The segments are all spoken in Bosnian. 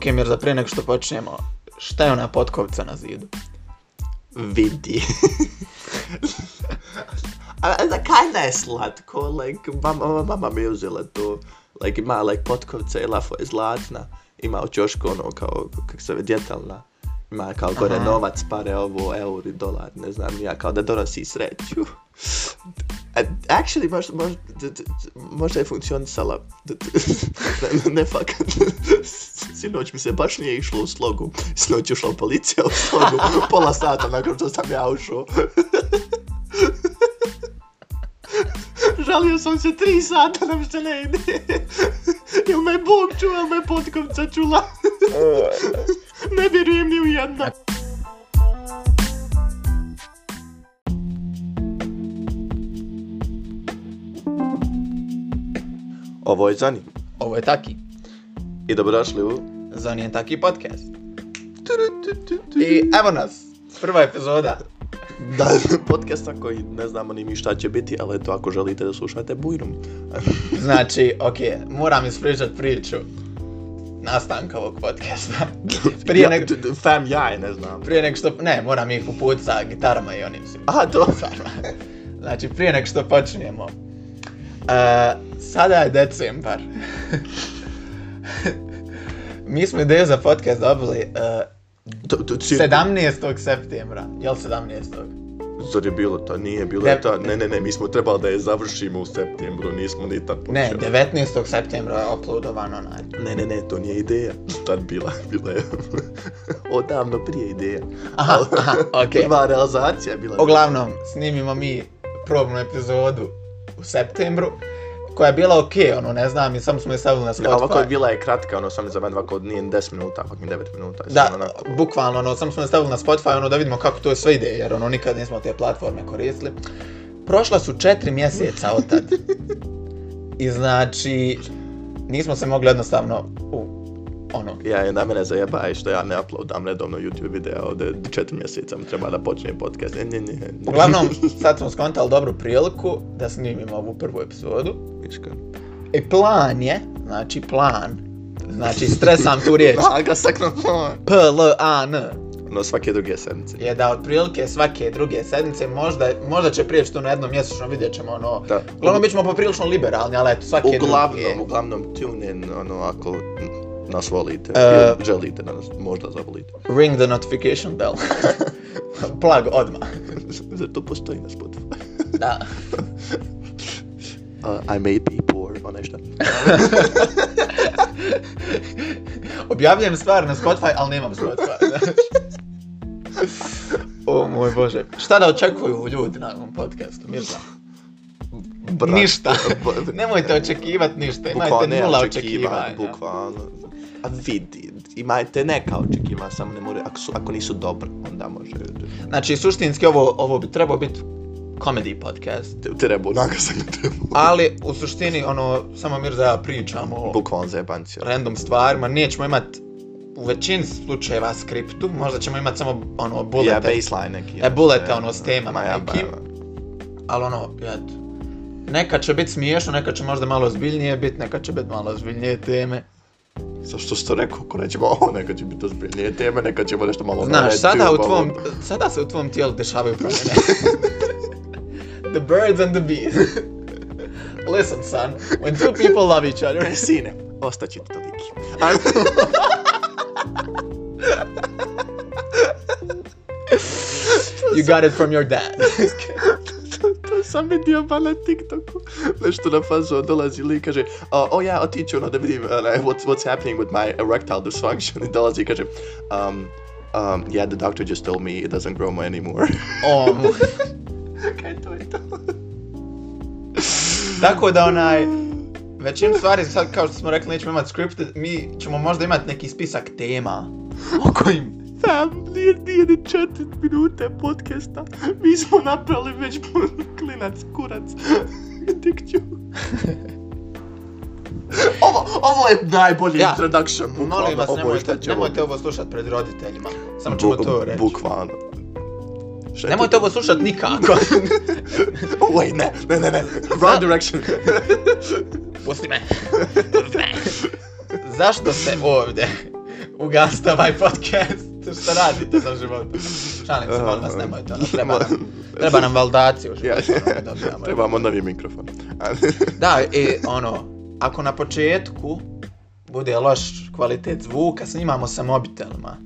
Ok, Mirza, prije nego što počnemo, šta je ona potkovca na zidu? Vidi. A da kinda je slatko, like, mama, mama mi je uzela to, like, ima, like, potkovca i lafo je zlatna, ima u čošku ono, kao, kak se ve, ima kao gore Aha. novac, pare, ovo, euri, dolar, ne znam, ja, kao da donosi sreću. Actually, možda, možda, možda je funkcionisala, d- ne, ne fakat, sinoć mi se baš nije išlo u slogu, sinoć je ušla policija u slogu, pola sata nakon što sam ja ušao. Žalio sam se tri sata da mi se ne ide. Jel me Bog čuva, jel me potkovca čula? ne vjerujem ni u jedno. Ovo je Zani. Ovo je Taki. I dobrodošli u... Zoni je Taki podcast. I evo nas, prva epizoda. Da, podcasta koji ne znamo ni mi šta će biti, ali eto ako želite da slušate bujrum. Znači, ok, moram ispričat priču nastanka ovog podcasta. Prije ja, nego, d- d- Fam, ja je ne znam. prije nego što, ne, moram ih uput sa gitarama i onim svim. Aha, to. Znači, prije nego što počnemo. Uh, sada je decembar. Mi smo ideju za podcast dobili uh, to, to cijel- 17. septembra. Jel 17. Zar je bilo to? Nije bilo Ne- to. Ne, ne, ne, mi smo trebali da je završimo u septembru, nismo ni tad Ne, počeli. 19. septembra je uploadovan onaj. Ne, ne, ne, to nije ideja. Tad bila, bila je odavno prije ideja. Aha, aha, okej. Prva realizacija je bila. Uglavnom, snimimo mi probnu epizodu u septembru, koja je bila okej, ono, ne znam, i samo smo je stavili na Ne, ovako je Spotify. bila je kratka, ono sam za mene ovako nije ni 10 minuta, ovako mi 9 minuta. je Da, onako- bukvalno, ono, samo smo je stavili na Spotify, ono, da vidimo kako to sve ide, jer, ono, nikad nismo te platforme koristili. Prošla su četiri mjeseca od tad. I znači, nismo se mogli jednostavno, u, ono, Ja je na mene zajebaj što ja ne uploadam redovno YouTube videa ovdje četiri mjeseca mi treba da počne podcast. Ne, ne, ne. ne. Uglavnom, sad smo skontali dobru priliku da snimimo ovu prvu epizodu. Viška. I plan je, znači plan, znači stresam tu riječ, A ga sakno P-L-A-N, No svake druge sedmice. je da otprilike svake druge sedmice, možda, možda će prijeći to na jednom mjesečno, vidjet ćemo ono, Da. uglavnom bit ćemo poprilično liberalni, ali eto, svake Uglavnom, druge. uglavnom tune in, ono, ako nas volite, ili želite da nas možda zavolite. Ring the notification bell. Plug odmah. Zar to postoji na Spotify? Da. Uh, I may be poor, o nešto. Objavljujem stvar na Spotify, ali nemam Spotify. o moj bože. Šta da očekuju ljudi na ovom podcastu, Mirza? Brat, Ništa. Nemojte očekivati ništa, imajte nula očekivanja. Bukvalno. A vidi, imajte neka očekivanja, samo ne more, ako, su, ako nisu dobri, onda može... Znači, suštinski ovo, ovo bi trebao biti comedy podcast. Treba, onaka sam ne treba. Ali, u suštini, ono, samo Mirza i ja pričamo o Bukvalno zajebancija. random stvarima, nećemo imat u većini slučajeva skriptu, možda ćemo imat samo, ono, bulete, Ja, baseline neki. E, bulete, ono, s temama Ma ja, nekim. ali ono, eto, neka će biti smiješno, neka će možda malo ozbiljnije biti, neka će biti malo ozbiljnije teme. Zašto si to rekao, ako nećemo ovo, neka će biti ozbiljnije teme, neka ćemo nešto malo na Znaš, sada u tvom, sada se u tvom tijelu dešavaju promjene. the birds and the bees. Listen, son, when two people love each other, E, Sine, ostaći ti toliki. you got it from your dad. to sam vidio pa na TikToku. Nešto na fazu dolazi lik kaže, uh, oh ja, otiću ono da vidim uh, what's, what's happening with my erectile dysfunction. I dolazi i kaže, um, um, yeah, the doctor just told me it doesn't grow anymore. o, mu- Kaj to je to? tako da onaj, većinu stvari, sad kao što smo rekli, nećemo imati scripted, mi ćemo možda imati neki spisak tema o kojim Fam, nije, nije ni četiri minute podcasta. Mi smo napravili već klinac, kurac. Dikću. ovo, ovo je najbolji Ja. introduction. bukvalno, Molim vas, ovo nemojte, šta će nemojte ovo ovo slušat pred roditeljima. Samo ćemo Bu- to reći. Bukvalno. Šta Nemojte ovo slušat nikako. Wait, ne, ne, ne, ne. Wrong direction. Pusti me. Pusti me. Zašto ste ovdje? ugasite ovaj podcast. Šta radite za život? Šalim se, molim vas, nemojte, ono, treba nam, treba nam validaciju Ja, ono, da trebamo novi mikrofon. Da, i ono, ako na početku bude loš kvalitet zvuka, snimamo sa mobitelima.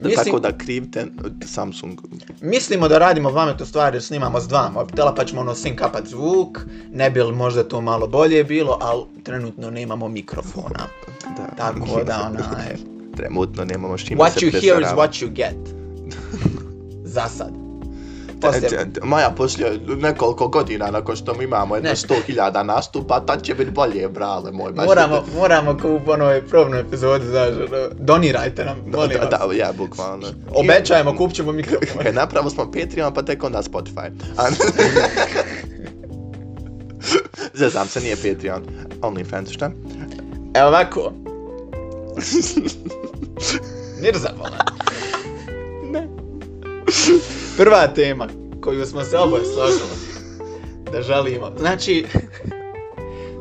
Mislim, Tako da krivte Samsung. Mislimo da radimo pametnu stvar jer snimamo s dva mobitela pa ćemo ono sinkapat zvuk, ne bi li možda to malo bolje bilo, ali trenutno nemamo mikrofona. Da. Tako da onaj, Trenutno nemamo s what se you hear is what you get. Za sad. Te- Poslije, Maja, poslije nekoliko godina nakon što mi imamo jedno Ne. 100.000 nastupa, tad će biti bolje, brale moj. baš moramo, da- moramo kao u onoj probnoj epizodi, znaš, ono, donirajte nam, molim da, vas. da, ja, bukvalno. Obećajemo, kupit ćemo mikrofon. Kad napravo smo Patreon, pa tek onda Spotify. A- Zezam se, nije Patreon. OnlyFans, šta? Evo ovako. Mirza, vola. Ne. Prva tema koju smo se oboje složili da želimo. Znači,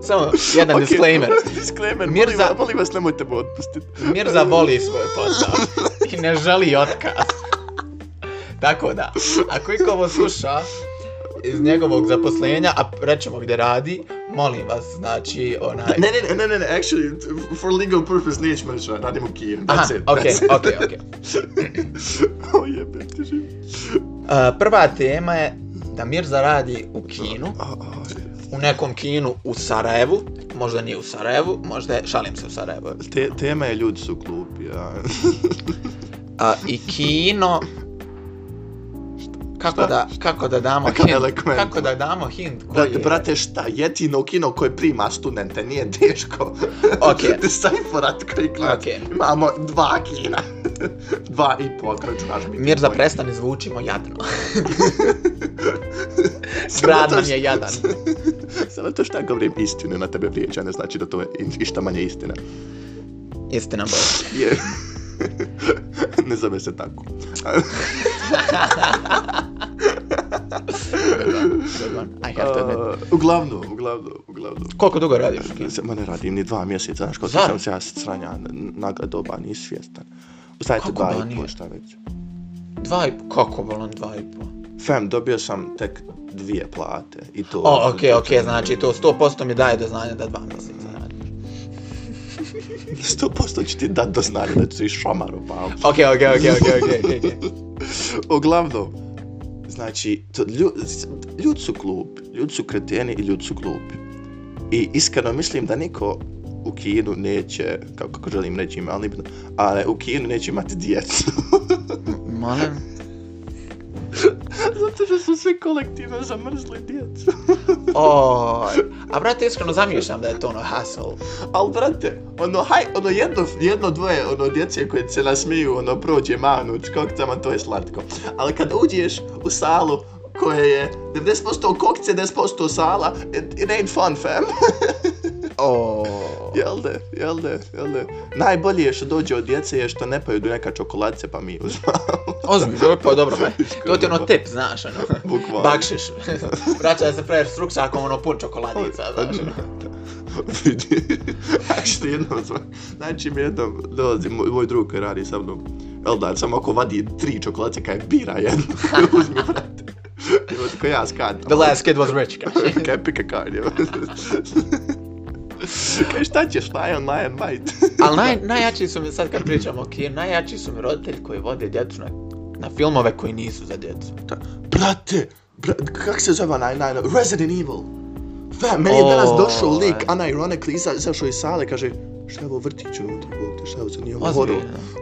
samo jedan Ok, disclaimer. disclaimer, Mirza- molim, vas- molim vas, nemojte me otpustiti. Mirza voli svoj posao i ne želi otkaz. Tako da, ako iko ovo sluša iz njegovog zaposlenja, a rećemo gdje radi, molim vas, znači, onaj... Ne, ne, ne, ne, ne, actually, for legal purpose nećemo reći, radimo Kijev. Aha, That's it. okej, that's it. okej, okej. O jebe, ti živ. Uh, prva tema je da Mirza radi u kinu, u nekom kinu u Sarajevu, možda nije u Sarajevu, možda je, šalim se u Sarajevu. Te, tema je ljudi su glupi, ja. A, I kino... Kako da, kako da damo Kakav hint, kako da damo hint koji Brate, je... brate, šta, jedino kino koje prima studente, nije teško. Okej. Decipherat koji klad. Okej. Imamo dva kina. dva i po, ako računaš mi. Mirza, prestani, zvučimo jadno. Grad to nam je jadan. Samo to što govorim istinu na tebe vrijeđa, ne znači da to je išta manje istina. Istina bolje. Je. ne zove se tako. Good one. I have to admit. Uh, uglavnom, uglavnom, uglavnom. Koliko dugo radiš kinu? Se, ma ne radim ni dva mjeseca, znaš, kako Zar? sam se ja sranja naga doba, nisi svjestan. U sajtu Kako dva i po, šta već. Dva i po, kako bolan dva i po? Fem, dobio sam tek dvije plate i to... O, okej, to- okej, znači to 100% mi daje do znanja da dva mjeseca. 100% ću ti dat do znanja da ću i šamaru pa. Okej, okej, okej, okej, okej, okej, okej. Uglavnom, znači, to, ljudi, ljudi su glupi, ljudi su kreteni i ljudi su glupi. I iskreno mislim da niko u kinu neće, kako, kako želim reći ime, ali ali u kinu neće imati djecu. Molim? Zato što su svi kolektivno zamrzli djecu. Oj, a brate, iskreno zamišljam da je to ono hassle. Al brate, ono, haj, ono jedno, jedno dvoje, ono, djece koje se nasmiju, ono, prođe manuć, kokcama, to je slatko. Ali kad uđeš u salu koje je 90% kokce, 10% sala, it, it ain't fun, fam. O, jel de, jel de, jel de. Najbolje je što dođe od djece je što ne pojedu neka čokoladice pa mi uzmamo. ozbiljno, dobro, pa dobro, me. To ti je ono tip, znaš, ono. Bukvalno. Bakšiš. Vraćaj se preješ s ruksakom, ono, pun čokoladica, znaš, ono. vidi. Actually, jednom smo, znači mi jednom dolazi moj, moj drug koji radi sa mnom, Eldar, samo ako vadi tri čokoladice kaj bira jednu, uzmi, brate. I onda ko ja skat. The last kid was rich, kaže. Kaj pick a card, je. Kaj šta ćeš, lion, lion, white. Ali naj, najjači su mi, sad kad pričamo o kinu, najjači su mi roditelji koji vode djecu na, na filmove koji nisu za djecu. Brate, bra, kak se zove onaj, naj, Resident Evil. Fam, meni je danas došao lik, aj. unironically, iza- izašao iz sale, kaže, šta je ovo vrtić unutra, Bog te, šta je ovo za nije ovo horor?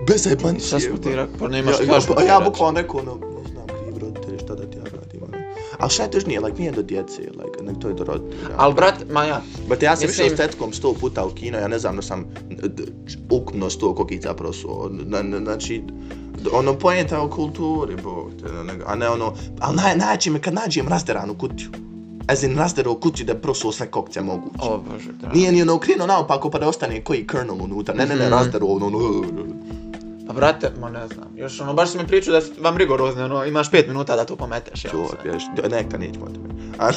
Bez zajebancije. Šta smo ti rekao? Pa nemaš ja, ja, ja reći. bukvalno rekao, ono, Ali šta je tužnije, like, nije do djece, like, nek to je do roditelja. Al brat, ma ja, Brate, ja sam Mislim- išao s tetkom sto puta u kino, ja ne znam da sam ukupno sto kokica prosuo. Na- na- Znači, ono, pojenta je o kulturi, bog te, nego- a ne ono, ali naj, najjače me kad nađem razderanu kutiju. As in razderao kutiju da prosuo sve kokce moguće. o bože, da. Nije ni ono okrenuo naopako pa da ostane koji kernel unutra. Ne, ne, ne, Mhm. razderao ono, ono, Pa brate, ma ne znam, još ono, baš si mi pričao da su vam rigorozne, ono, imaš pet minuta da to pometeš, jel? Čuo, ješ, neka nećemo o tome. Ali,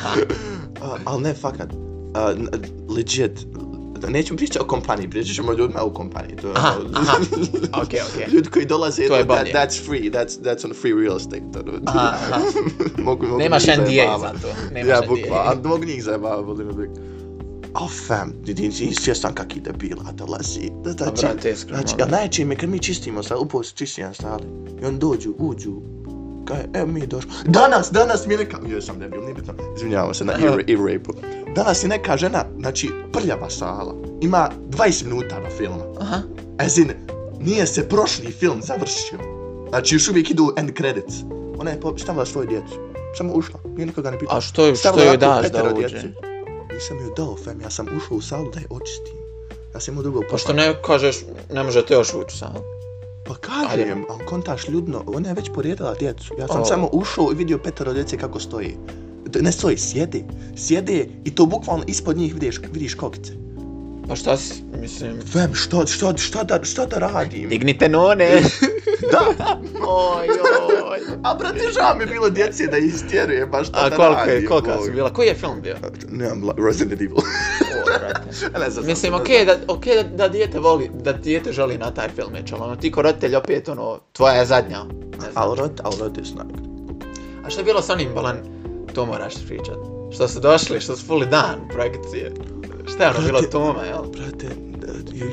ali ne, fakat, n- legit, da nećemo pričati o kompaniji, pričat ćemo o ljudima u kompaniji. To Aha, ono- aha. Okej, okej. Ljudi koji dolaze, To je that, bolje. that's free, that's, that's on free real estate. Ono. Aha, aha. mogu, mogu Nemaš NDA za to. Nemaš Ja, bukva, a mogu njih zajebavati, volim uvijek. Oh, fam, ti ti svjestan kak ide bila, dolazi. Da, da, Pa, brate, iskreno, Znači, da. a najčešće mi je kad mi čistimo, sad upo se čistijan stali. I on dođu, uđu. Kaj, evo mi je došlo. Danas, danas mi je neka... Jo, sam debil, nije bitno. Izvinjavam se na ear, ear rape Danas je neka žena, znači, prljava sala. Ima 20 minuta do filma. Aha. In, nije se prošli film završio. Znači, još uvijek idu end credits. Ona je stavila svoju djecu. Samo ušla, nije nikoga ne pitala. A što, što Stavila joj daš da uđe? Nisam joj dao, fam, ja sam ušao u salu da je očistim. Ja sam imao drugo Pa što ne kažeš, ne možete još ući sam. Pa kažem, ali kontaš ljudno, ona je već porijedila djecu. Ja sam O. samo ušao i vidio petero djece kako stoji. Ne stoji, sjede. Sjede i to bukvalno ispod njih vidiš, vidiš kokice. Pa šta si, mislim... Fem, što, što, što, da, što da radim? Dignite none! Da! oj, oj. A brate, žao mi je bilo djece da istjeruje, baš šta A da koliko radim. je, kolika su bila? Koji je film bio? Nemam, la- Resident Evil. O, ne znam, Mislim, okej da, okej da, da dijete voli, da dijete želi na taj film ali ono, ti ko roditelj opet, ono, tvoja je zadnja. Ne znam. Ali rod, ali rod je snak. A šta je bilo s onim bolan, to moraš pričat. Što su došli, što su fuli dan projekcije. Šta je ono bilo Toma, jel? Brate,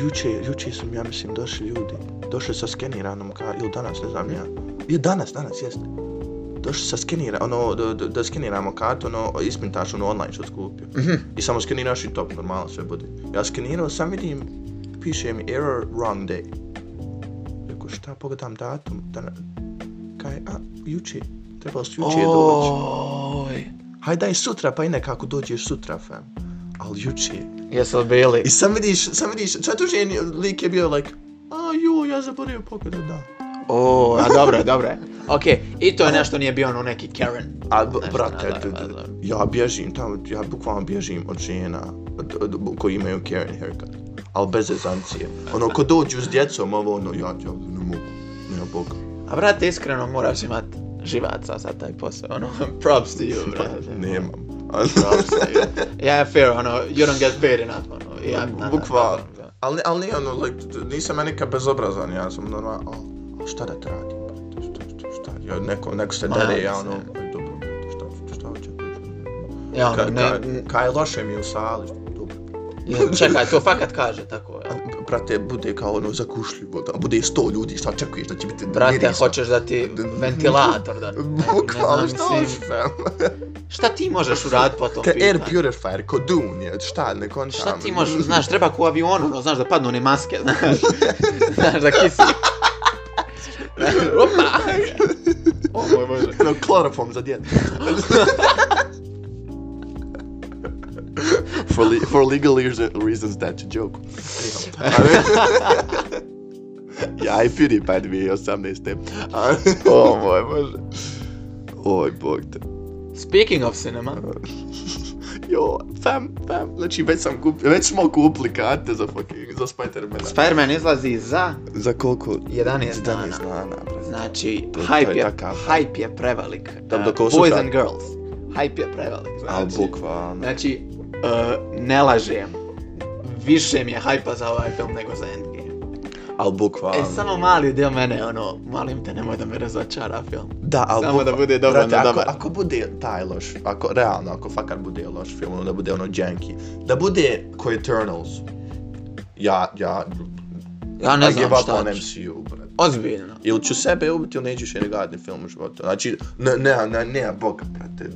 juče, juče su, ja mislim, došli ljudi. Došli sa skeniranom, ka, ili danas, ne znam ja. Je danas, danas, jeste. Došli sa skenira, ono, da, da, da skeniramo kartu, ono, isprintaš ono online što skupio. Mhm. I samo skeniraš i top, normalno sve bude. Ja skenirao, sam vidim, piše mi error wrong day. Rekao, šta, pogledam datum, da, kaj, a, juče, trebalo su juče doći. Oj. Hajde daj sutra, pa i nekako dođeš sutra, fam. Ali juče, Jesu li bili? i sam vidiš, sam vidiš, četvrđen lik je bio like, a jo, ja zaboravio pogledat, da. O, a dobro, dobro. Okej, i to je nešto nije bio ono neki Karen. A, Nešto brate, ja bježim tamo, ja bukvalno bježim od žena koji imaju Karen haircut. Ali bez zezancije. Ono, ko dođu s djecom, ovo ono, ja, ja ne mogu, ne boga. A brate, iskreno moraš imat živaca za taj posao, ono, props to you, brate. Nemam. Yeah, fair, ono, you don't get paid enough, ono, ja, na, Bukvalno. Ali, ali nije ono, like, nisam ja nikad bezobrazan, ja sam normalno, a, a šta da te radim, brate, šta, šta, šta, ja, neko, neko se dere, ja ono, dobro, brate, šta, šta očekuješ? Ja, ono, Ka, ne, ka, kaj loše mi je u sali, dobro. ne, čekaj, to fakat kaže tako, A, jel? brate, bude kao ono zakušljivo, da bude sto ljudi, šta očekuješ da će biti Brate, mirisno? hoćeš da ti ventilator da... Bukvalno, šta hoćeš, fam? Šta ti možeš uraditi po tom Ka air pitanju? purifier, ko Dune, šta, ne kontam. Šta ti možeš, znaš, treba ku avionu, ono, znaš, da padnu one maske, znaš, znaš, da kisi. Opa! O moj bože. No, kloroform za djecu. for, le for legal reason- reasons, that's a joke. ja, i PewDiePie 2018. O moj bože. Oj, bog te. Speaking of cinema, Jo, fam, fam, znači već sam kupio, već smo kupili karte za fucking, za Spider-Mana. Spider-Man izlazi za za koliko? 11 dana. 11 dana, brate. Znači, To- to hype je hype je prevelik. Da, Uh, boys sutra- and girls. Hype je prevelik. Al Znači, bukvalno. znači uh, ne lažem. Više mi je hajpa za ovaj film nego za Endgame. Al bukvalno. E, samo mali dio mene, ono, molim te, nemoj da me razočara film. Da, al Samo da bukva- bude dovoljno Brate, ako, dobar. ako bude taj loš, ako realno, ako fakat bude loš film, ono da bude ono janky, da bude ko Eternals, ja, ja, Ja ne I znam šta ću. MCU, brate. Ozbiljno. Ili ću sebe ubiti ili neću više ne gledati film u životu. Znači, ne, ne, ne, ne, boga, brate,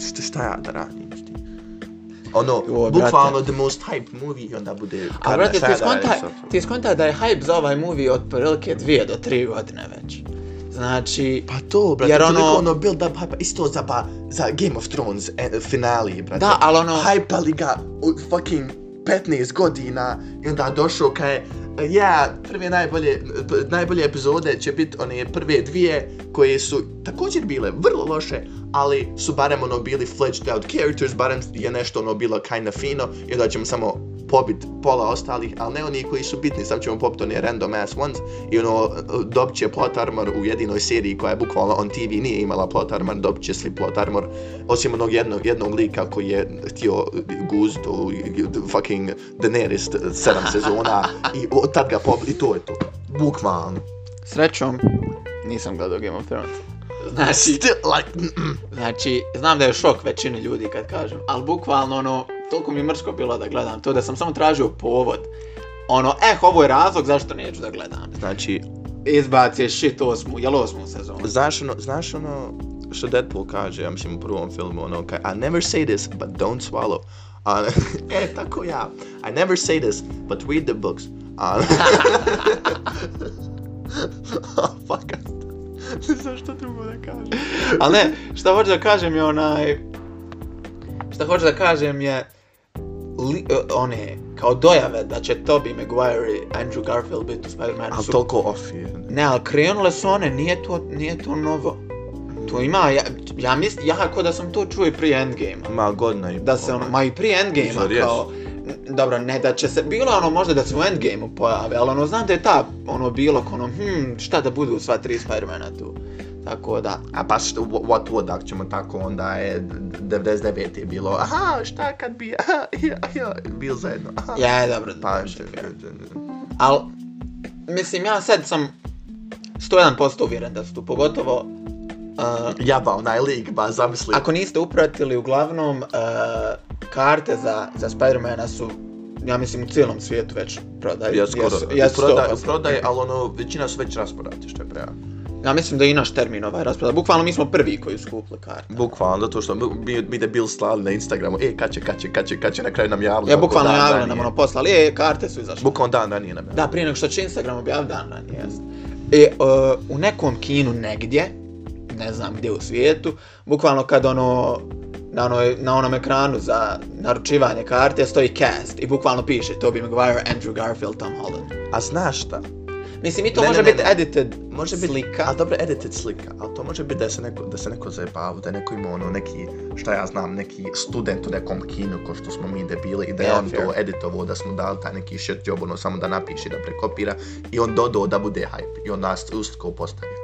šta, šta ja da radim s tim? Ono, bukvalno the most hype movie i onda bude... A brate, ti ja da radim skontaj, s ovim? ti skontaj da je hype za ovaj movie od prilike dvije do tri godine već. Znači, Pa to, brate, Jer ono- ono build up hype, isto za, pa, za Game of Thrones e, finale, brate. Da, ali ono- Hypali ga fucking 15 godina i onda došao kaj je, ja, prve najbolje, najbolje epizode će biti one prve dvije koje su također bile vrlo loše, ali su barem ono bili fleshed out characters, barem je nešto ono bilo kinda fino i da ćemo samo pobit pola ostalih, ali ne oni koji su bitni, sam ćemo popiti one random ass ones i ono, dobit će plot armor u jedinoj seriji koja je bukvalno on TV nije imala plot armor, dobit će svi plot armor, osim onog jednog, jednog lika koji je htio guzit u fucking Daenerys sedam sezona i od tad ga pobit, i to je to. Bukvalno. Srećom, nisam gledao Game of Thrones. Znači, Still, like, znači, znam da je šok većini ljudi kad kažem, ali bukvalno ono, toliko mi je mrsko bilo da gledam to, da sam samo tražio povod. Ono, eh, ovo je razlog zašto neću da gledam. znači, Izbaci je shit osmu, jel osmu sezonu? Znaš ono, znaš ono što Deadpool kaže, ja mislim u prvom filmu, ono, kaj, I never say this, but don't swallow. A, e, tako ja. I never say this, but read the books. A, oh, fuck. Ne znam što drugo da kažem. Ali ne, šta hoću da kažem je onaj... Šta hoću da kažem je... Li, uh, one, kao dojave da će Tobey Maguire i Andrew Garfield biti u Spider-Manu Ali su... toliko off je. Ne, ali krenule su one, nije to, nije to novo. To ima, ja, ja mislim, ja kao da sam to čuo i prije Endgame-a. Ma godina i Da se ono, ma i prije Endgame-a kao... Dobro, ne da će se, bilo ono možda da se u Endgame-u pojave, ali ono, znam da je ta, ono, bilo ono, hm, šta da budu sva tri Spider-Mana tu. Tako da, A pa što, what would, ako ćemo tako, onda je 99 je bilo, aha, šta kad bi, aha, ja, ja, bil zajedno, aha. ja, dobro, Pa, Ali, mislim, ja sad sam 101% uvjeren da su tu, pogotovo, uh, jaba onaj lik, ba, zamisli. ako niste upratili, uglavnom, uh, karte za, za Spider-Mana su, ja mislim, u cijelom svijetu već prodaju. Ja skoro, Jesu- u jesu prodaj, 100%. u prodaj, ali ono, većina su već rasprodati, što je prejako. Ja mislim da je i naš termin ovaj rasproda. Bukvalno mi smo prvi koji su kupili karte. Bukvalno, zato što mi, mi da bil slali na Instagramu, e, kad će, kad će, kad će, kad će, na kraju nam javili. Ja bukvalno dan javili nam ono poslali, e, karte su izašle. Bukvalno dan ranije nam javili. Da, prije nego što će Instagram objaviti dan ranije, jest. E, uh, u nekom kinu negdje, ne znam gdje u svijetu, bukvalno kad ono, na, onoj, na onom ekranu za naručivanje karte stoji cast i bukvalno piše Tobey Maguire, Andrew Garfield, Tom Holland. A znaš šta? Mislim, i to Ne, može ne, biti ne. edited Može biti, slika. ali dobro, edited slika, ali to može biti da se neko, da se neko zajebava, da je neko ima ono neki, šta ja znam, neki student u nekom kinu, ko što smo mi debili, i da je Yeah, on fair. to editovao, da smo dali taj neki shit job, ono, samo da napiše, da prekopira, i on dodao da bude hype, i on nas ustko postavio.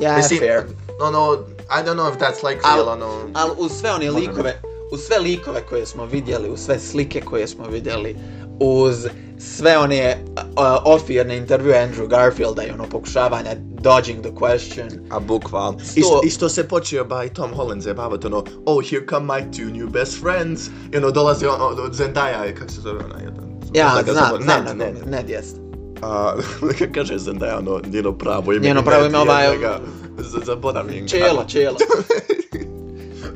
Ja, Mislim, fair. ono, I don't know if that's like Al- real, ono... Ali uz sve one likove, uz sve likove koje smo vidjeli, uz sve slike koje smo vidjeli, uz sve one uh, ofirne intervjue Andrew Garfielda i ono pokušavanja dodging the question. A bukvalno. Sto- Isto, isto se počeo ba i Tom Holland zajebavat ono, oh, here come my two new best friends. I ono, dolazi on, od Zendaya, kako se zove ona jedan? Ja, znam, znam, Ned, ne, Ned. ne, jest. A, kako kaže Zendaya, ono, njeno pravo ime. Njeno i pravo ime, ovaj- Zaboravim. ga. Čelo, čelo.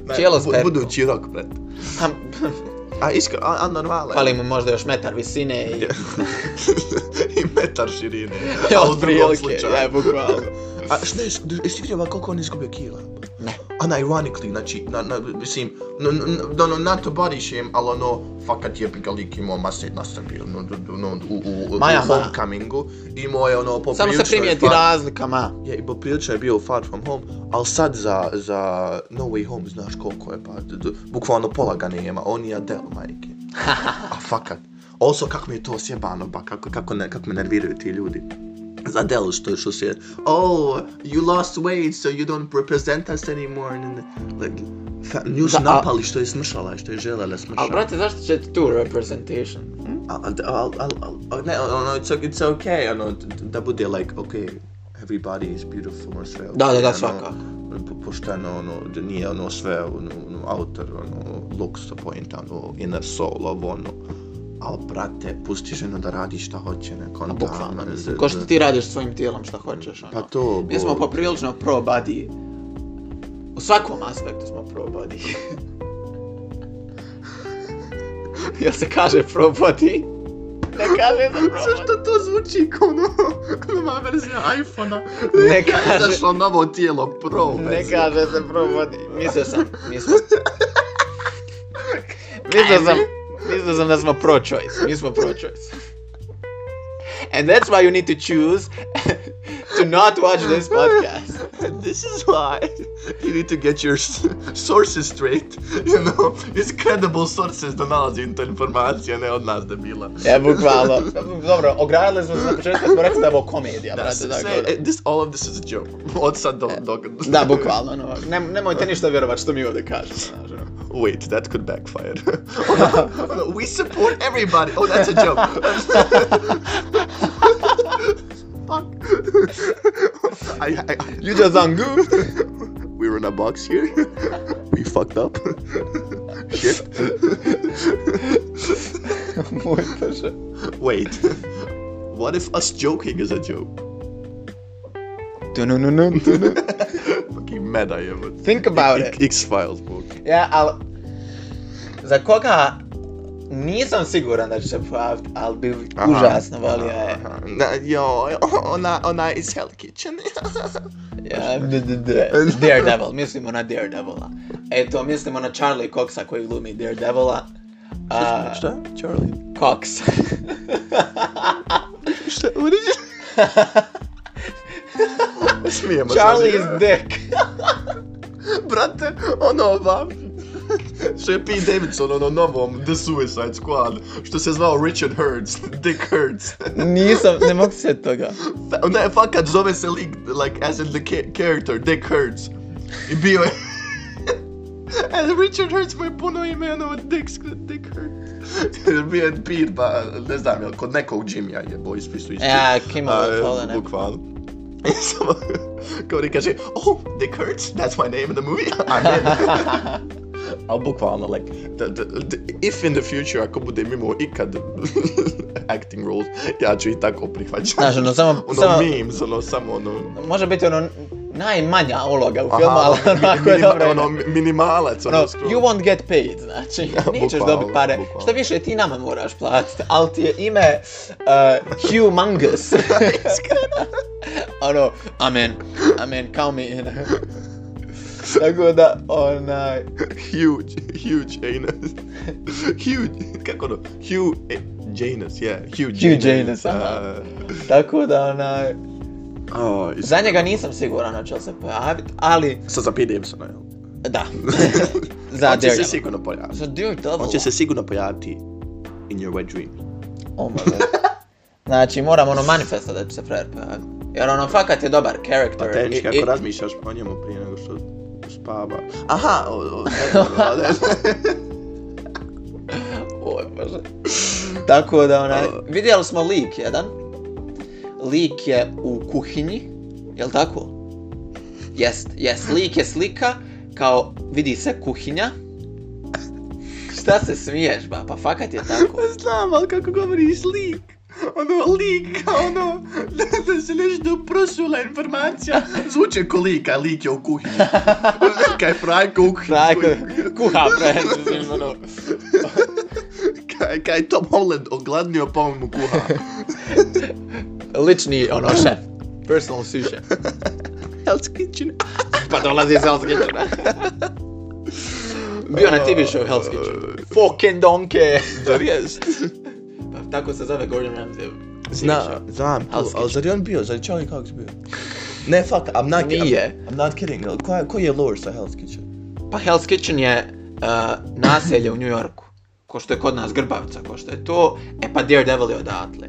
Ne, čelo sperko. Budući rok, bret. A iskreno, a, normalno. Fali mu možda još metar visine i... I metar širine. Ja, A u drugom otprilike, slučaju. ja, bukvalno. A šta je, jesi vidio koliko on izgubio kila? Unironically, znači, na, na, mislim, no, no, no, not to body shame, ali ono, fakat je ga lik imao mase na Srbiju, no, no, no, u, u, u, Ma u ma. Homecomingu, imao je ono, poprilično... Samo se je primijeti far- razlikama. Je, i poprilično je bio u Far From Home, ali sad za, za No Way Home, znaš koliko je, pa, bukvalno pola ga nema, on je Adele, majke. A fakat. Also, kako mi je to sjebano, ba, kako, kako, ne, kako me nerviraju ti ljudi. Za Adele što, što se, oh, you lost weight, so you don't represent us anymore, and, and, like, fa, nju su napali što je smršala, što je želela smršala. Ali, brate, zašto će tu representation? Hm? Al, al, al, al, al, ne, ono, it's, it's okay, ono, da bude like, okay, everybody is beautiful, sve, Da, da, da, ono, svakako. po- pošteno, ono, nije ono sve, ono, ono autor, ono, looks the point, ono, inner soul, ovo, ono, al, brate, pusti ženu da radi šta hoće, neko, ono, Bukvalno, da- mislim. da- Ko što da- ti radiš svojim tijelom šta hoćeš, ono. Pa to, Mi smo poprilično pro body. U svakom aspektu smo pro body. Jel se kaže pro body? Ne kaže se pro body. Zašto to zvuči kao ono, nova verzija iPhone-a? Ne kaže- Zašto novo tijelo pro Ne verzija? kaže se pro body. Mislio sam, mislio Mislio sam, mislio sam da smo pro choice. Mi smo pro choice. And that's why you need to choose to not watch this podcast. This is why you need to get your sources straight. You know, it's credible sources da nalazi ta informacija, ne od nas debila. Ja, bukvalno. Dobro, ogradili smo se na početku, smo rekli da je ovo komedija, Da, brate, se- sve, da. eh, this, all of this is a joke. Od sad do... do Da, bukvalno, no. Ne, nemojte ništa vjerovati što mi ovdje kažemo, znaš. Wait, that could backfire. oh, no, no, we support everybody. Oh, that's a joke. Fuck. I, I, You just ungoofed. We're in a box here. we fucked up. Shit. Wait. What if us joking is a joke? Fucking meta, je. Think about it. X-Files book. Ja, ali... Za koga nisam siguran da će se pojaviti, ali bi užasno volio je. Aha. Na, jo, ona, ona iz Hell Kitchen. Ja, d- d- d- Daredevil, mislimo na Daredevila. Eto, mislimo na Charlie Coxa koji glumi Daredevila. A, Šta? Charlie? Cox. Šta? What did you... Smijemo se. Charlie's dick. Brate, ono vam... Što je Davidson, ono novom The Suicide Squad, što se zvao Richard Hurts, Dick Hurts. Nisam, ne mogu se toga. Ne, fakat zove se lik, like, as in the character, Dick Hurts. I bio je... And Richard Hurts mu je puno ime, ono, Dick, Dick Hurts. bio je Pete, pa, ne znam, jel, kod nekog Jimmya je boj spisu isti. Ja, Kimmel A, Tolle, ne. Bukvalno. Kao ti kaže, oh, Dick Hurts, that's my name in the movie, I'm in. Ali bukvalno, like, the, the, the, if in the future, ako budem imao ikad acting roles, ja ću i tako prihvaćati. Znaš, ono, samo- ono samo- memes, ono, samo ono... Može biti ono najmanja uloga u Aha, filmu, ali onako je dobro. ono, mi- minimalac, ono, skroz. you won't get paid, znači, nećeš dobiti pare. bukvalno. Što više ti nama moraš platiti, ali ti je ime uh, Humongous. ono, amen, amen, kao mi. you know. Tako da, onaj, Huge, huge anus. huge, kako ono, Hugh eh, Janus, yeah, Hugh Hugh Janus, aha. Uh, tako da, onaj, oh, za njega nisam siguran da će li se pojaviti, ali, Sad za Pete jel? da, za On će se sigurno pojaviti. Za Daredevil. On će se sigurno pojaviti in your wet dreams. Oh my god. Znači, moram ono manifesta da će se frajer pojaviti. Jer ono, fakat je dobar character. Pa tehnički, i- ako razmišljaš o njemu prije nego što spava. Aha, o, o. Oj, bože. Tako da, onaj, Uh. vidjeli smo lik jedan. Lik je u kuhinji, jel tako? Jest, jest, lik je slika, kao, vidi se kuhinja. Šta se smiješ, ba? Pa fakat je tako. Znam, ali kako govoriš lik. Ono, lik, kao ono, da, da se nešto prosula informacija. Zvuče ko lik, a lik je u kuhinji. Kaj frajko u kuhinji. Frajko, kuha, bre, mislim, ono. Kaj, kaj Tom Holland ogladnio pa on mu kuha. Lični, ono, šef. Personal sous chef. Hell's Kitchen. Pa dolazi iz Hell's Kitchena. Bio na TV show Hell's Kitchen. Fucking donkey! Zar jest? Pa tako se zove Gordon Ramsay. Zna, znam, ali zar je on bio, zar je Charlie Cox bio? Ne, fuck, I'm not, Nije. I'm, I'm not kidding, ali ko, je- koji je lore sa Hell's Kitchen? Pa Hell's Kitchen je uh, naselje u New Yorku. Ko što je kod nas Grbavica, ko što je to. E pa Daredevil je odatle.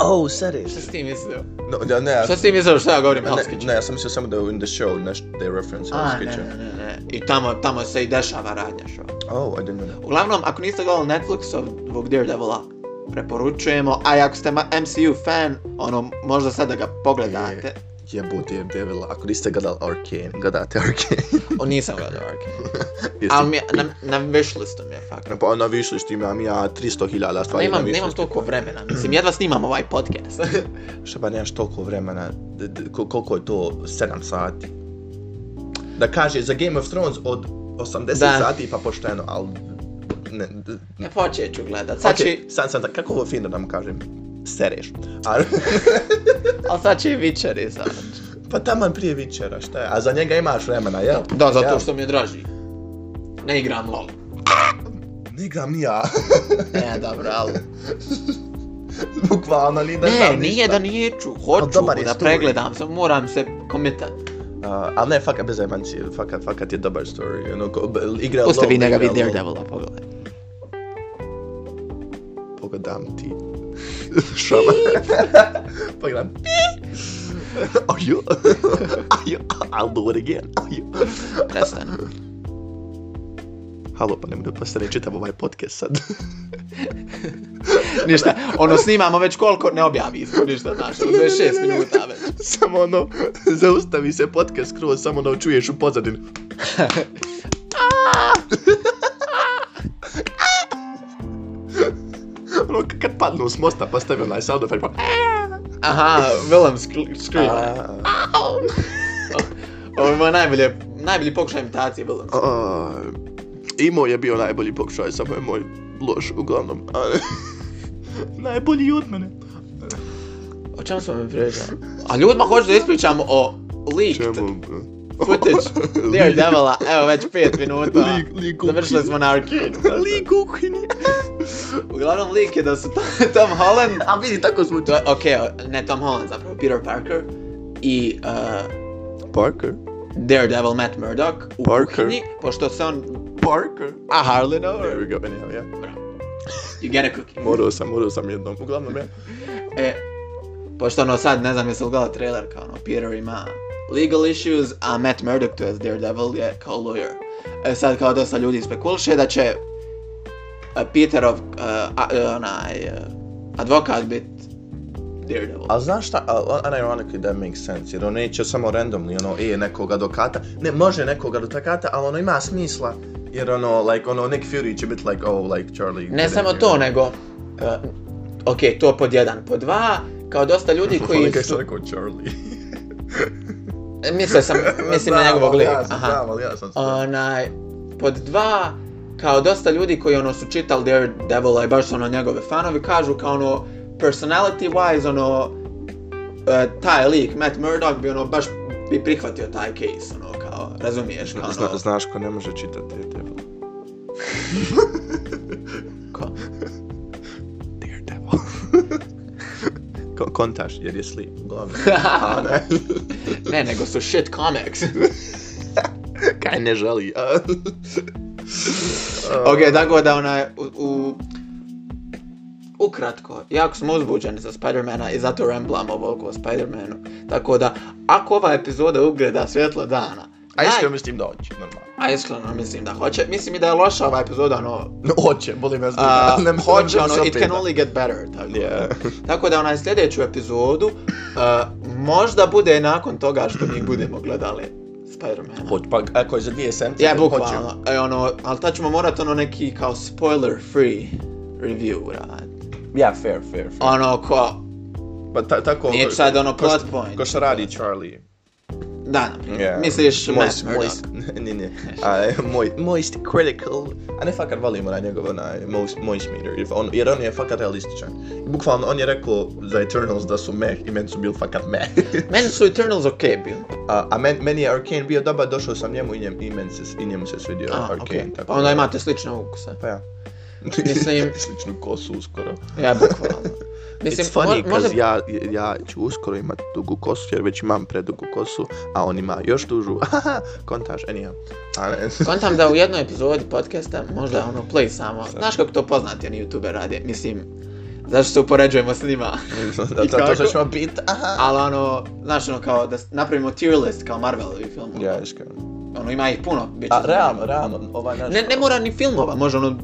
Oh, serious? Šta si ti mislio? No, ja, ne, ja, Šta si ti mislio što ja govorim ne, Hell's ne, Kitchen? ne, ja sam mislio samo da je in the show, nešto da je reference A, Hell's ne, Kitchen. ne, ne, ne. I tamo, tamo se i dešava radnja show. Oh, I didn't know. Uglavnom, ako niste gledali Netflixovog Daredevila, preporučujemo, a i ako ste ma- MCU fan, ono, možda sad da ga pogledate. Jebote je Devil, ako niste gledali Arcane, gledate Arcane. O, nisam gledao Arkane. Ali mi je, na, na wishlistu mi je fakat. Pa na višlištu imam ja 300.000 stvari Nemam, na nemam višlištu. toliko vremena, mislim, jedva snimam ovaj podcast. Šta pa nemaš toliko vremena, d- d- kol- koliko je to 7 sati? Da kaže, za Game of Thrones od 80 Da. sati pa pošteno, ali... Ne, d- ne počet ću gledat, sad će, okay, sad, sad, kako ovo fino da vam kažem? Sereš. A, ali sad će i Witcher sad. pa taman prije Witchera, šta je? A za njega imaš vremena, jel? Da, zato Jel? što mi je draži. Ne igram LOL. Ne igram ni ja. Ne, dobro, ali... Bukvalno, ni da Ne, znam nije ništa. da neću, hoću dobar je da story. pregledam, samo moram se komitat. ali ne, fakat bez zajebancije, fakat, fakat je dobar story. Ono, ko, igra Pusti vi njega igra vid LOL. Daredevila, pogledaj. Pogledam ti. Šama. Pogledam. Are you? Are you? I'll do it again. Are you? Prestani. Halo, pa nemoj da postane čitav ovaj podcast sad. Ništa, ono snimamo već koliko, ne objavi smo ništa, znaš, ono 26 minuta već. samo ono, zaustavi se podcast skroz, samo ono čuješ u pozadini. Ono, k- kad padnu s mosta, pa stavi onaj sound effect, pa... Aha, Willem scream. Ovo je moj najbolje, najbolji pokušaj imitacije Willem. a, I moj je bio najbolji pokušaj, samo je moj loš, uglavnom. Najbolji od mene. O čemu smo mi pričali? A ljudima hoću da ispričam o leaked Čemu? footage Daredevila, evo već 5 minuta. Leak- leak Završili smo na Arkane. Lee kuhinje. Uglavnom lik je da su Tom Holland, A vidi, tako zvuči. to okej, ne Tom Holland zapravo, Peter Parker i uh, Parker. Daredevil Matt Murdock u Parker. kuhinji, pošto se on... Parker. A Harley There over. we go, anyhow, yeah. You get a cookie. Morao sam, morao sam jednom. Uglavnom, ja. E, pošto ono sad, ne znam jesi li gledala trailer, kao ono, Peter ima legal issues, a Matt Murdock, to je Daredevil, je kao lawyer. E sad kao dosta ljudi spekuliše da će Peterov, uh, uh, onaj, uh, advokat bit Daredevil. A znaš šta, unironically that makes sense, jer on neće samo randomly, ono, e, nekog advokata, ne, može nekog advokata, ali ono ima smisla, jer ono, like, ono, Nick Fury će biti like, oh, like, Charlie. Ne samo to, nego, uh, ok, to pod jedan. Pod dva, kao dosta ljudi koji su... sam rekao Charlie? Mislio sam, mislim na njegovog ali lika. Ja sam, Aha. znam, ali ja sam Onaj, pod dva, kao dosta ljudi koji ono su čitali Daredevila i baš su ono njegove fanovi, kažu kao ono, personality wise, ono, uh, taj lik, Matt Murdock bi ono baš bi prihvatio taj case, ono, kao, razumiješ, kao Zna, ono, znaš ko ne može čitati Daredevil? ko, Daredevil. Ko, kontaš, jer je slip, uglavnom. A, ne. ne, nego su shit comics. Kaj ne želi, a? ok, tako da onaj, u, u ukratko, jako smo uzbuđeni za Spidermana i zato ramblamo ovoliko o Spidermanu. Tako da, ako ova epizoda ugleda svjetlo dana, A iskreno mislim da hoće, normalno. A iskreno mislim da hoće. Mislim i da je loša ova epizoda, ono... No, hoće, boli me A, Ne- ne hoće, ono, it can only get better. Tako, Yeah. tako da onaj sljedeću epizodu, uh, možda bude nakon toga što mi budemo gledali Spider-Man. Hoć, pa ako je za dvije sedmice, Ja, bukvalno. E, ono, ali tad ćemo morat ono neki kao spoiler free review raditi. Ja, fair, fair, fair. Ono ko, Pa ta, tako... Nije sad ono plot point. Ko što radi Charlie. Da, Yeah. misliš Matt Murdock. Ne, ne. A, moj, moist critical. A ne fakat volim onaj njegov onaj moist, moist meter. Jer on, jer on je fakat realističan. Bukvalno, on je rekao za Eternals da su meh i meni su bili fakat meh. Meni su Eternals okej bili. a, a men, meni je Arcane bio dobar, došao sam njemu i, njem, i, meni se, i njemu se svidio A, Arcane. okej. Tako onda da- imate slične ukuse. Pa ja. Mislim- Sličnu kosu uskoro. Ja, bukvalno. Mislim, It's funny, mo- možda- ja, ja ću uskoro imat dugu kosu, jer već imam predugu kosu, a on ima još dužu. Haha, kontaž, anyhow. Kontam da u jednoj epizodi podcasta možda ono play samo. Znaš kako to poznati oni youtuber rade? Mislim, zašto se upoređujemo s njima? da, to, to što ćemo bit, aha. Ali ono, znaš ono kao da napravimo tier list kao Marvelovi filmova. Ja, iskreno. Ono ima ih puno. A, zanimljivo. realno, realno, ovaj naš... Ne, ne mora ni filmova, može ono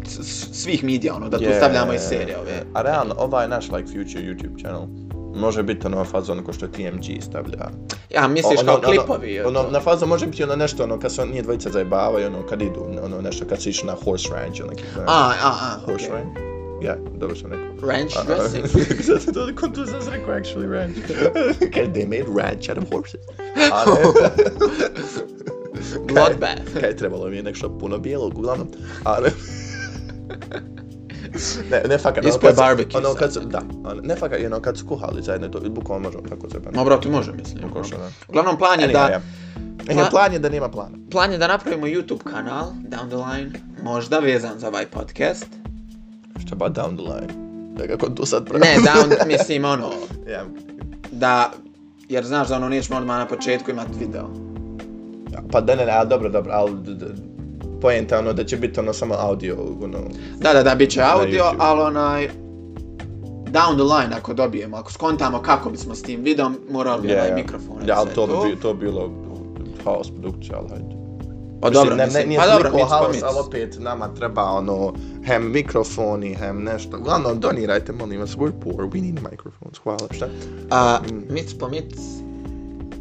svih medija, ono da tu Je, stavljamo i serije ove. A realno, ovaj naš, like, future YouTube channel, može biti ono fazon ko što TMG stavlja. Ja, misliš Ono- kao ono- klipovi. Ono, to. na fazu može biti ono nešto, ono, kad se on nije dvojica zajebavaju, ono, kad idu, ono, nešto, kad se išli na horse ranch, ono, neki, A, a, a, horse okej. ranch. Ja, dobro sam rekao. Ranch dressing. Zato to je kontu sam rekao actually ranch. Kaj, they made ranch out of horses. A Bloodbath. Kaj, trebalo mi je nešto puno bijelog, uglavnom. A ne. Ne, ne fakat, ono barbecue ono kad, se- da, ono, ne fakat, ono kad su kuhali zajedno, to bukvalno možemo tako se bro, ti može, mislim. Bukvalno, da. Uglavnom, plan je Anyway, da... ja. Anyway, plan je da nema plana. Plan je da napravimo YouTube kanal, down the line, možda vezan za ovaj podcast. Šta ba down the line? Da kako to sad pravi? Ne, down, mislim, ono, ja. da, jer znaš da ono nećemo odmah na početku imat video. Pa da ne, ne, a dobro, dobro, ali poenta ono da će biti ono samo audio, ono, Da, da, da, bit će audio, ali onaj... Down the line ako dobijemo, ako skontamo kako bismo s tim videom, morao bi onaj mikrofon. Ja, ali to bi to bi bilo haos produkcija, ali hajde. Pa Mislim, dobro, ne, ne, nije pa dobro, mic haos, mic. ali opet nama treba ono, hem mikrofoni, hem nešto. Uglavnom, donirajte, molim vas, we're poor, we need microphones, hvala, šta? A, Mm. mic po mic,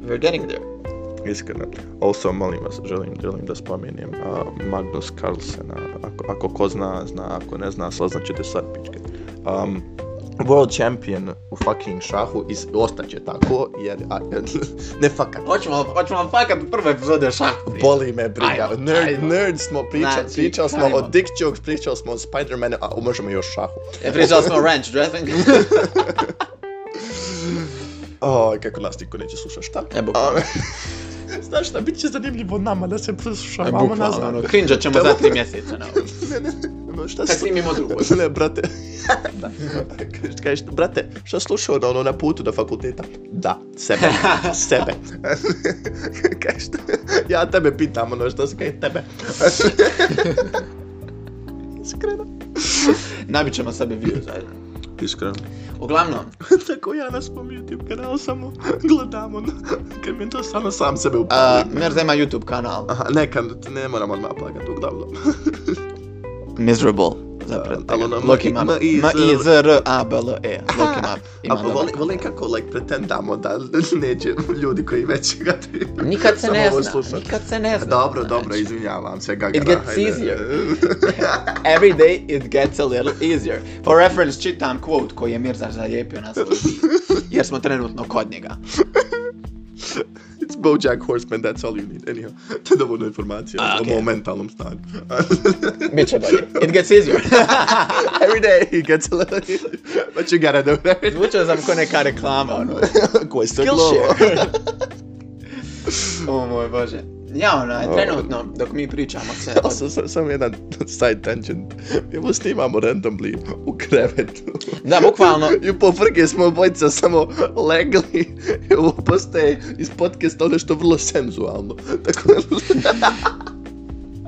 we're getting there. Iskreno. Also, molim vas, želim, želim da spomenem uh, Magnus Carlsena, ako, ako ko zna, zna, ako ne zna, saznaćete sad pičke. Um, world champion u fucking šahu i ostaće tako, jer, a, ne fakat, Hoćemo, hoćemo fakat prve epizode šah. Boli me briga. Ajmo, Nerd, ajmo. nerd smo pričali, Znači, pričali smo ajmo. o dick jokes, pričali smo o Spider-Manu, a možemo još šahu. E, pričali smo o ranch dressing. O, kako nas niko neće slušati, šta? E. A, Znaš šta, bit će zanimljivo nama da se E, preslušavamo bukvalno, nazad. ono, cringe ćemo za tri mjeseca na ovo. Ne, ne, ono, šta Kad slu- snimimo drugo. Ne, brate. da. Kažeš, brate, šta slušao na ono na putu do fakulteta? Da, sebe, sebe. kažeš, ja tebe pitam ono što se kaže tebe. Iskreno. Nabit ćemo sebi view zajedno. iskreno. V glavnem. Tako ja nas po YouTube kanalu samo gledamo, no. ker mi to samo sam sebe upada. Uh, Mer zdaj ima YouTube kanal. Aha, ne, kam, ne moramo napagati, v glavnem. Miserable. Zapravo. ali ono, him up. ma- i- M i z r a b l e. Him up. Ima A volim, volim kako like, pretendamo da neće ljudi koji već ga tri... Nikad se ne zna, slušat. nikad se ne zna. Dobro, dobro, Znači, izvinjavam se, It Gagara. gets hajde. easier. Every day it gets a little easier. For reference čitam quote koji je Mirza zalijepio na svoj jer smo trenutno kod njega. It's Bojack Horseman, that's all you need. Anyhow, to je dovoljno informacija A, ah, o okej. mom mentalnom stanju. Biće bolje. It gets easier. Every day he gets a little... But you gotta do that. Zvučao sam ko neka reklama, ono. Questo Skillshare. o moj bože. Ja, onaj, trenutno, dok mi pričamo se... Ja sam sam- samo jedan side tangent. Mi ovo snimamo randomly u krevetu. Da, bukvalno. I po frke smo obojica samo legli i ovo postaje iz podcasta nešto vrlo senzualno. Tako da...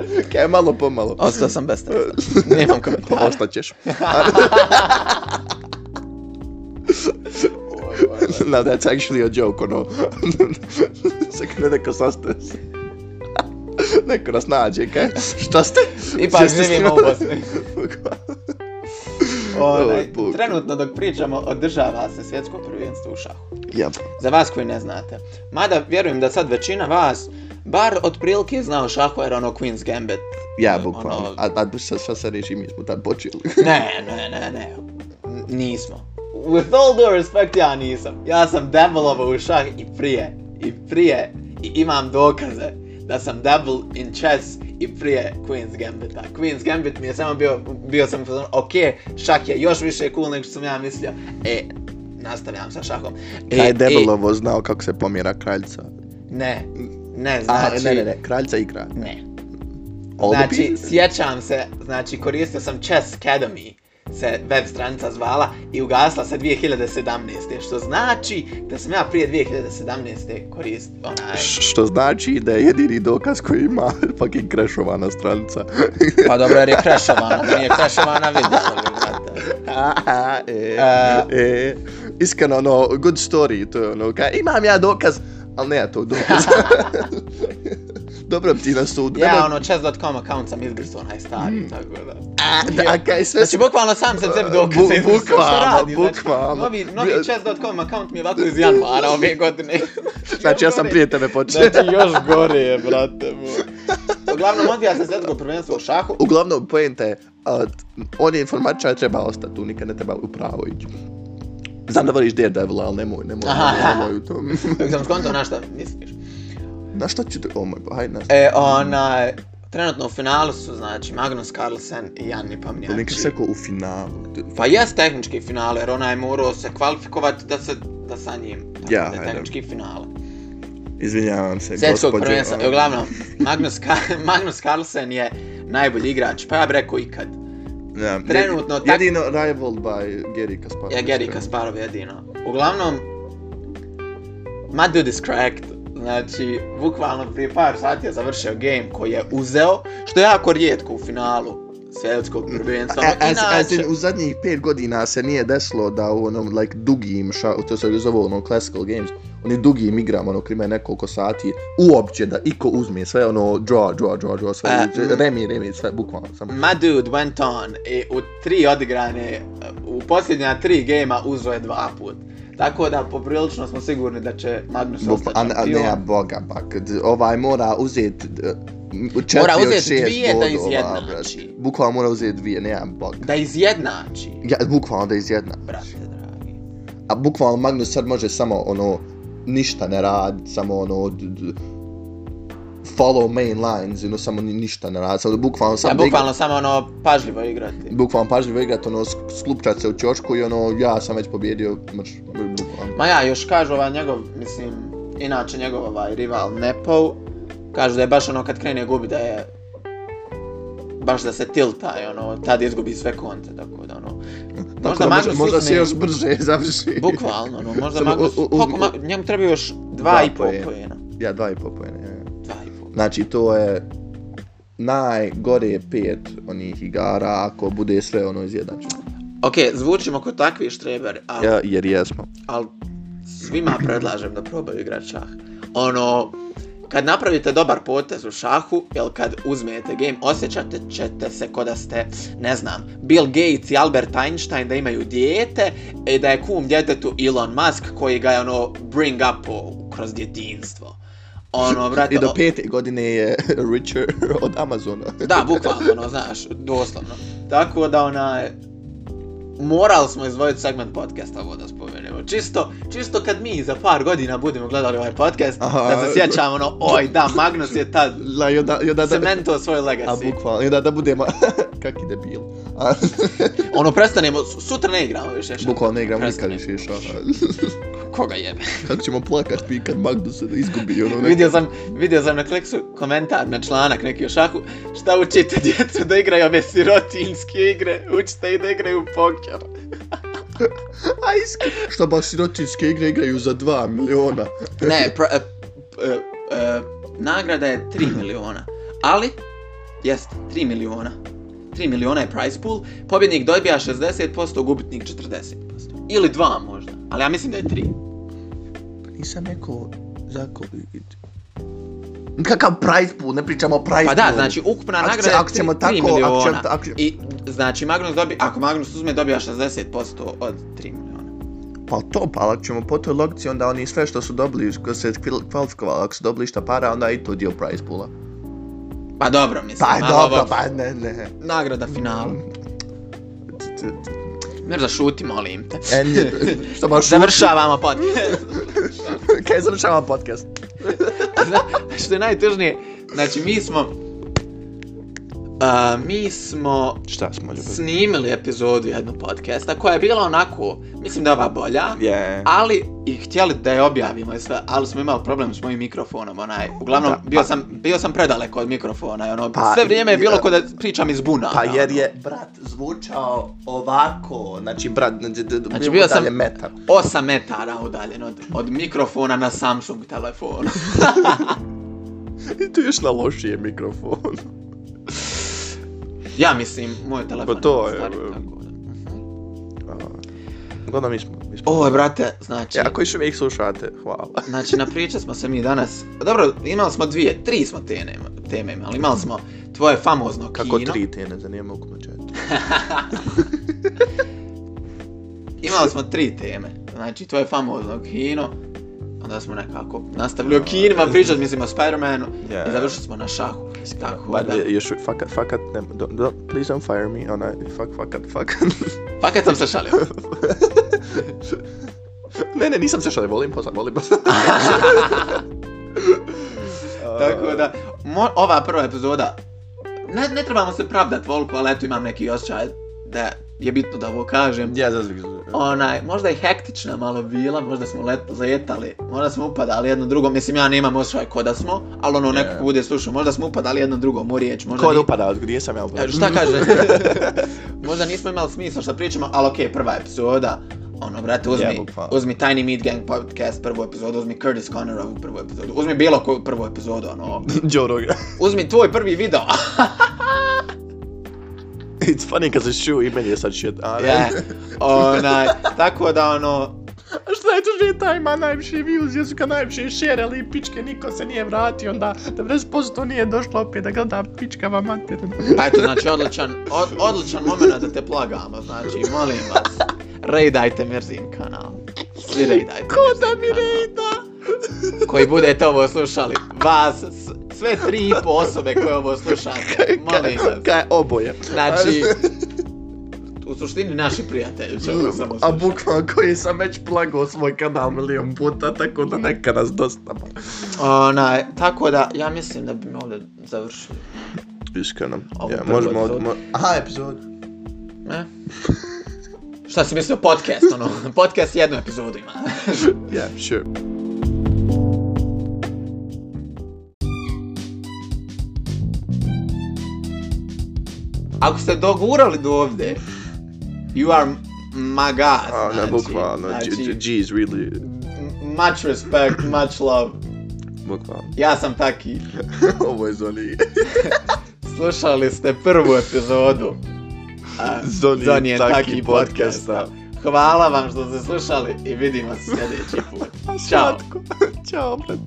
Kaj, malo po malo. Ostao sam bez stresa. Nemam komentara. Ostaćeš. no, that's actually a joke, ono. Se kada neko sastaje se. Neko nas nađe, kaj? Šta ste? Ipak Gdje ste živimo u? Bosni. Onaj, Bog. trenutno dok pričamo, održava se svjetsko prvenstvo u šahu. Ja, Za vas koji ne znate. Mada vjerujem da sad većina vas bar otprilike zna o šahu jer ono Queen's Gambit. ja, ono- bukvalno. A, a šta se reći, mi smo tad počeli. Ne, ne, ne, ne. Nismo. With all due respect, ja nisam. Ja sam dabbleovao u šah i prije. I prije. I imam dokaze da sam dabble in chess i prije Queen's Gambita. Queen's Gambit mi je samo bio, bio sam fazon, ok, šah je još više cool nego što sam ja mislio. E, nastavljam sa šahom. E, Kaj e, Debelovo znao kako se pomjera kraljica? Ne, ne, znači... ne, ne, ne, kraljica i kralj. Ne. All Znači, sjećam se, znači koristio sam Chess Academy, se web stranica zvala i ugasla se 2017. Što znači da sam ja prije 2017. koristio onaj... Što znači da je jedini dokaz koji ima fucking crashovana stranica. Pa dobro jer je crashovana, da nije crashovana vidjela bi, brate. Aha, e, A- e, iskreno, ono, good story, to je ono, kaj, imam ja dokaz, ali ne tog dokaza. Dobro ti na sud. Ja ono chess.com account sam izgrisao onaj stari, tako da... A, da, kaj sve Znači, bukvalno sam sam sebi dokaz Bu- izgrisao, što bukvalno, radi, znači, bukvalno. Novi, novi chess.com account mi je ovako iz januara ove godine. Znači, ja sam prije tebe počeo. Znači, još gore je, brate moj. Uglavnom, odvija se svjetsko prvenstvo u šahu. Uglavnom, pojenta je, uh, on je informačar, treba ostati tu, nikad ne treba upravo ići. Znam da voliš Daredevil, ali nemoj, nemoj, nemoj, nemoj u tom. Sam skonto na šta misliš. Na šta ću te, oh moj, hajde nas. E, onaj, trenutno u finalu su, znači, Magnus Carlsen i Jan Nikad Nepomniači. se ko u finalu. Pa jes tehnički final, jer onaj je morao se kvalifikovati da se, da sa njim. Tako Ja, da je tehnički final. Izvinjavam se, Svjetskog gospođo. prvenstva, e, uglavnom, Magnus, Ka Magnus Carlsen je najbolji igrač, pa ja bi rekao ikad. Ja, trenutno tak- Jedino by Gary Kasparov. Ja, Gary Kasparov jedino. Uglavnom, my dude is cracked. Znači, bukvalno prije par sati je završio game koji je uzeo, što je jako rijetko u finalu svjetskog prvenstva. A- As, as in, u zadnjih pet godina se nije desilo da u onom like dugim ša, to se zove ono classical games, oni dugim igrama ono krime nekoliko sati, uopće da iko uzme sve ono draw, draw, draw, draw, sve, A, remi, remi, sve, bukvalno, samo. My dude went on i u tri odigrane, u posljednja tri gejma uzeo je dva put. Tako da poprilično smo sigurni da će Magnus ostati a, a ne, boga, bak, d- ovaj mora uzeti d- četiri Mora od uzeti dvije da bodova, izjednači. brate. Bukvalno mora uzeti dvije, nema boga. Da izjednači, Ja, bukvalno da izjedna. brate dragi. A bukvalno Magnus sad može samo ono, ništa ne radi, samo ono, d, d, follow main lines, ono, samo ni, ništa ne radi, samo bukvalno Ja, samo igra, bukvalno samo ono pažljivo igrati. bukvalno pažljivo igrat, ono, sk- sklupčat se u ćošku i ono, ja sam već pobjedio, mrš, bukvalno. Ma ja, još kažu ovaj njegov, mislim, inače njegov ovaj rival Nepo, kažu da je baš ono kad krene gubi da je baš da se tilta i ono, tad izgubi sve konce, tako da ono, Tako možda da može, Magnus možda uzme- se još brže završi. bukvalno, ono, možda Samo Magnus, koliko, ma, njemu treba još dva Dva i pol pojena. Ja, dva i po pojene, Znači, to je najgore pet onih igara ako bude sve ono izjednačeno. Ok, zvučimo kod takvi štreber, ali, Ja, jer jesmo. ali svima predlažem da probaju igrati šah. Ono, kad napravite dobar potez u šahu, jel kad uzmete game, osjećate ćete se ko da ste, ne znam, Bill Gates i Albert Einstein da imaju dijete i da je kum djetetu Elon Musk koji ga je ono bring up kroz djetinstvo. Ono, brate, I do pete godine je richer od Amazona. Da, bukvalno, ono, znaš, doslovno. Tako da, onaj, morali smo izdvojiti segment podcasta, ovo da spomenemo. Čisto, čisto kad mi za par godina budemo gledali ovaj podcast, Aha. da se sjećamo, ono, oj, da, Magnus je tad La, i i onda da, cemento svoj a legacy. bukvalno, i onda da budemo, kaki debil. A, Ono, prestanemo, su- sutra ne igramo više. šah. bukvalno ne igramo nikad više šaha. Koga jebe? Kako ćemo plakat mi kad Magnus se izgubi ono neko. vidio sam, vidio sam na Kleksu komentar na članak neki o šahu, šta učite djecu da igraju ove sirotinske igre, učite ih da igraju poker. A iski. Šta baš sirotinske igre igraju za 2 miliona. Ne, pra, e, e, e, nagrada je 3 miliona. Ali, jest, 3 miliona. 3 miliona je prize pool, pobjednik dobija 60%, gubitnik 40%. Ili 2 možda, ali ja mislim da je 3. Nisam rekao za. Kakav prize pool, ne pričamo o prize Pa da, znači ukupna nagrada je ako ćemo 3, tako- 3 ako miliona. ćemo ako- I znači Magnus dobi, ako Magnus uzme dobija 60% od 3 miliona. Pa to, pa ako ćemo po toj logici, onda oni sve što su dobili, ko se kvalifikovali, ako su dobili šta para, onda i to dio prize poola. Pa dobro, mislim, Pa dobro, ovo- pa ne, ne. nagrada finala. T- Mir zašuti, molim te. E, nije, što baš... Završavamo podcast. Kaj završavam podcast? Zna- što je najtužnije, znači mi smo Uh, mi smo Šta smo ljubav? snimili epizodu jednog podcasta koja je bila onako, mislim da je ova bolja, Je. ali i htjeli da je objavimo i sve, ali smo imali problem s mojim mikrofonom, onaj, uglavnom Da, bio pa- sam, bio sam predaleko od mikrofona, i ono, Pa, sve vrijeme je bilo kod da pričam iz buna. Pa ono. jer je brat zvučao ovako, znači brat, znači, Znači, bio sam- metar. 8 metara udaljen od, od mikrofona na Samsung telefonu. I to je još na lošije mikrofon. ja mislim, moj telefon Pa to je, stari, um, tako da. Uglavnom mi smo, mi smo. Oj, brate, znači... E, ako još uvijek slušate, hvala. Znači, napričat smo se mi danas. Dobro, imali smo dvije, tri smo teme, teme imali. Imali smo tvoje famozno Kako kino. tri te ne zanima ukupno četiri. Imali smo tri teme. Znači, tvoje famozno kino. Onda smo nekako nastavili o kinima pričat, mislim o Spider-Manu. Yeah. I završili smo na šahu. Tako Ba, da. e, još fakat, fakat, ne, don't, don't, please don't fire me, onaj, fuck, fakat, fakat. Fakat sam se šalio. ne, ne, nisam se šalio, volim posla, volim posla. Tako da, mo, ova prva epizoda, ne, ne trebamo se pravdat volku, ali eto imam neki osjećaj da je bitno da ovo kažem. Ja zazvik. onaj, možda i hektična malo bila, možda smo let, zajetali, možda smo upadali jedno drugo, mislim ja nemam osjećaj ko da smo, ali ono neko Je. ko bude slušao, možda smo upadali jedno drugom u riječ, možda Ko da ni- upada, gdje sam ja upadao? E, Šta kaže? možda nismo imali smisla šta pričamo, ali okej, prva epizoda, Ono, brate, uzmi, bukvalno. uzmi Tiny Meat Gang podcast prvu epizodu, uzmi Curtis Connerovu prvu epizodu, uzmi bilo koju prvu epizodu, ono, Joe Rogan. uzmi tvoj prvi video. It's funny cause it's true, i meni je sad shit. A, ne? yeah. Onaj, tako da, ono, A šta je to že taj ima najviše views, jesu ga najviše share, ali pičke niko se nije vratio, onda 90% nije došlo opet da gleda pičkava materinu. pa eto, znači, odličan, od, odličan moment da te plagamo, znači, molim vas, rejdajte Merzin kanal. Svi rejdajte Ko da mi rejda? Koji budete ovo slušali, vas, sve tri i po osobe koje ovo slušate, molim vas. Kaj oboje. Znači, u suštini naši prijatelji će ovo samo A slušati. bukvalno koji sam već plagao svoj kanal milion puta, tako da neka nas dosta. Onaj, tako da, ja mislim da bi mi ovdje završili. Iskreno. Ovo Ja, prvo možemo... epizod. Mo Aha, epizod. Ne? Šta si mislio podcast, ono, podcast jednu epizodu ima. Yeah, sure. Ako ste dogurali do ovdje, you are my god, ne, znači, bukvalno. znači, G- G- G's really... much respect, much love. Bukvalno. Ja sam taki. Ovo je Zoni. Slušali ste prvu epizodu. Zoni Zoni je taki taki podcasta. podcasta. Hvala vam što ste slušali i vidimo se sljedeći put. Ćao. Ćao, brate.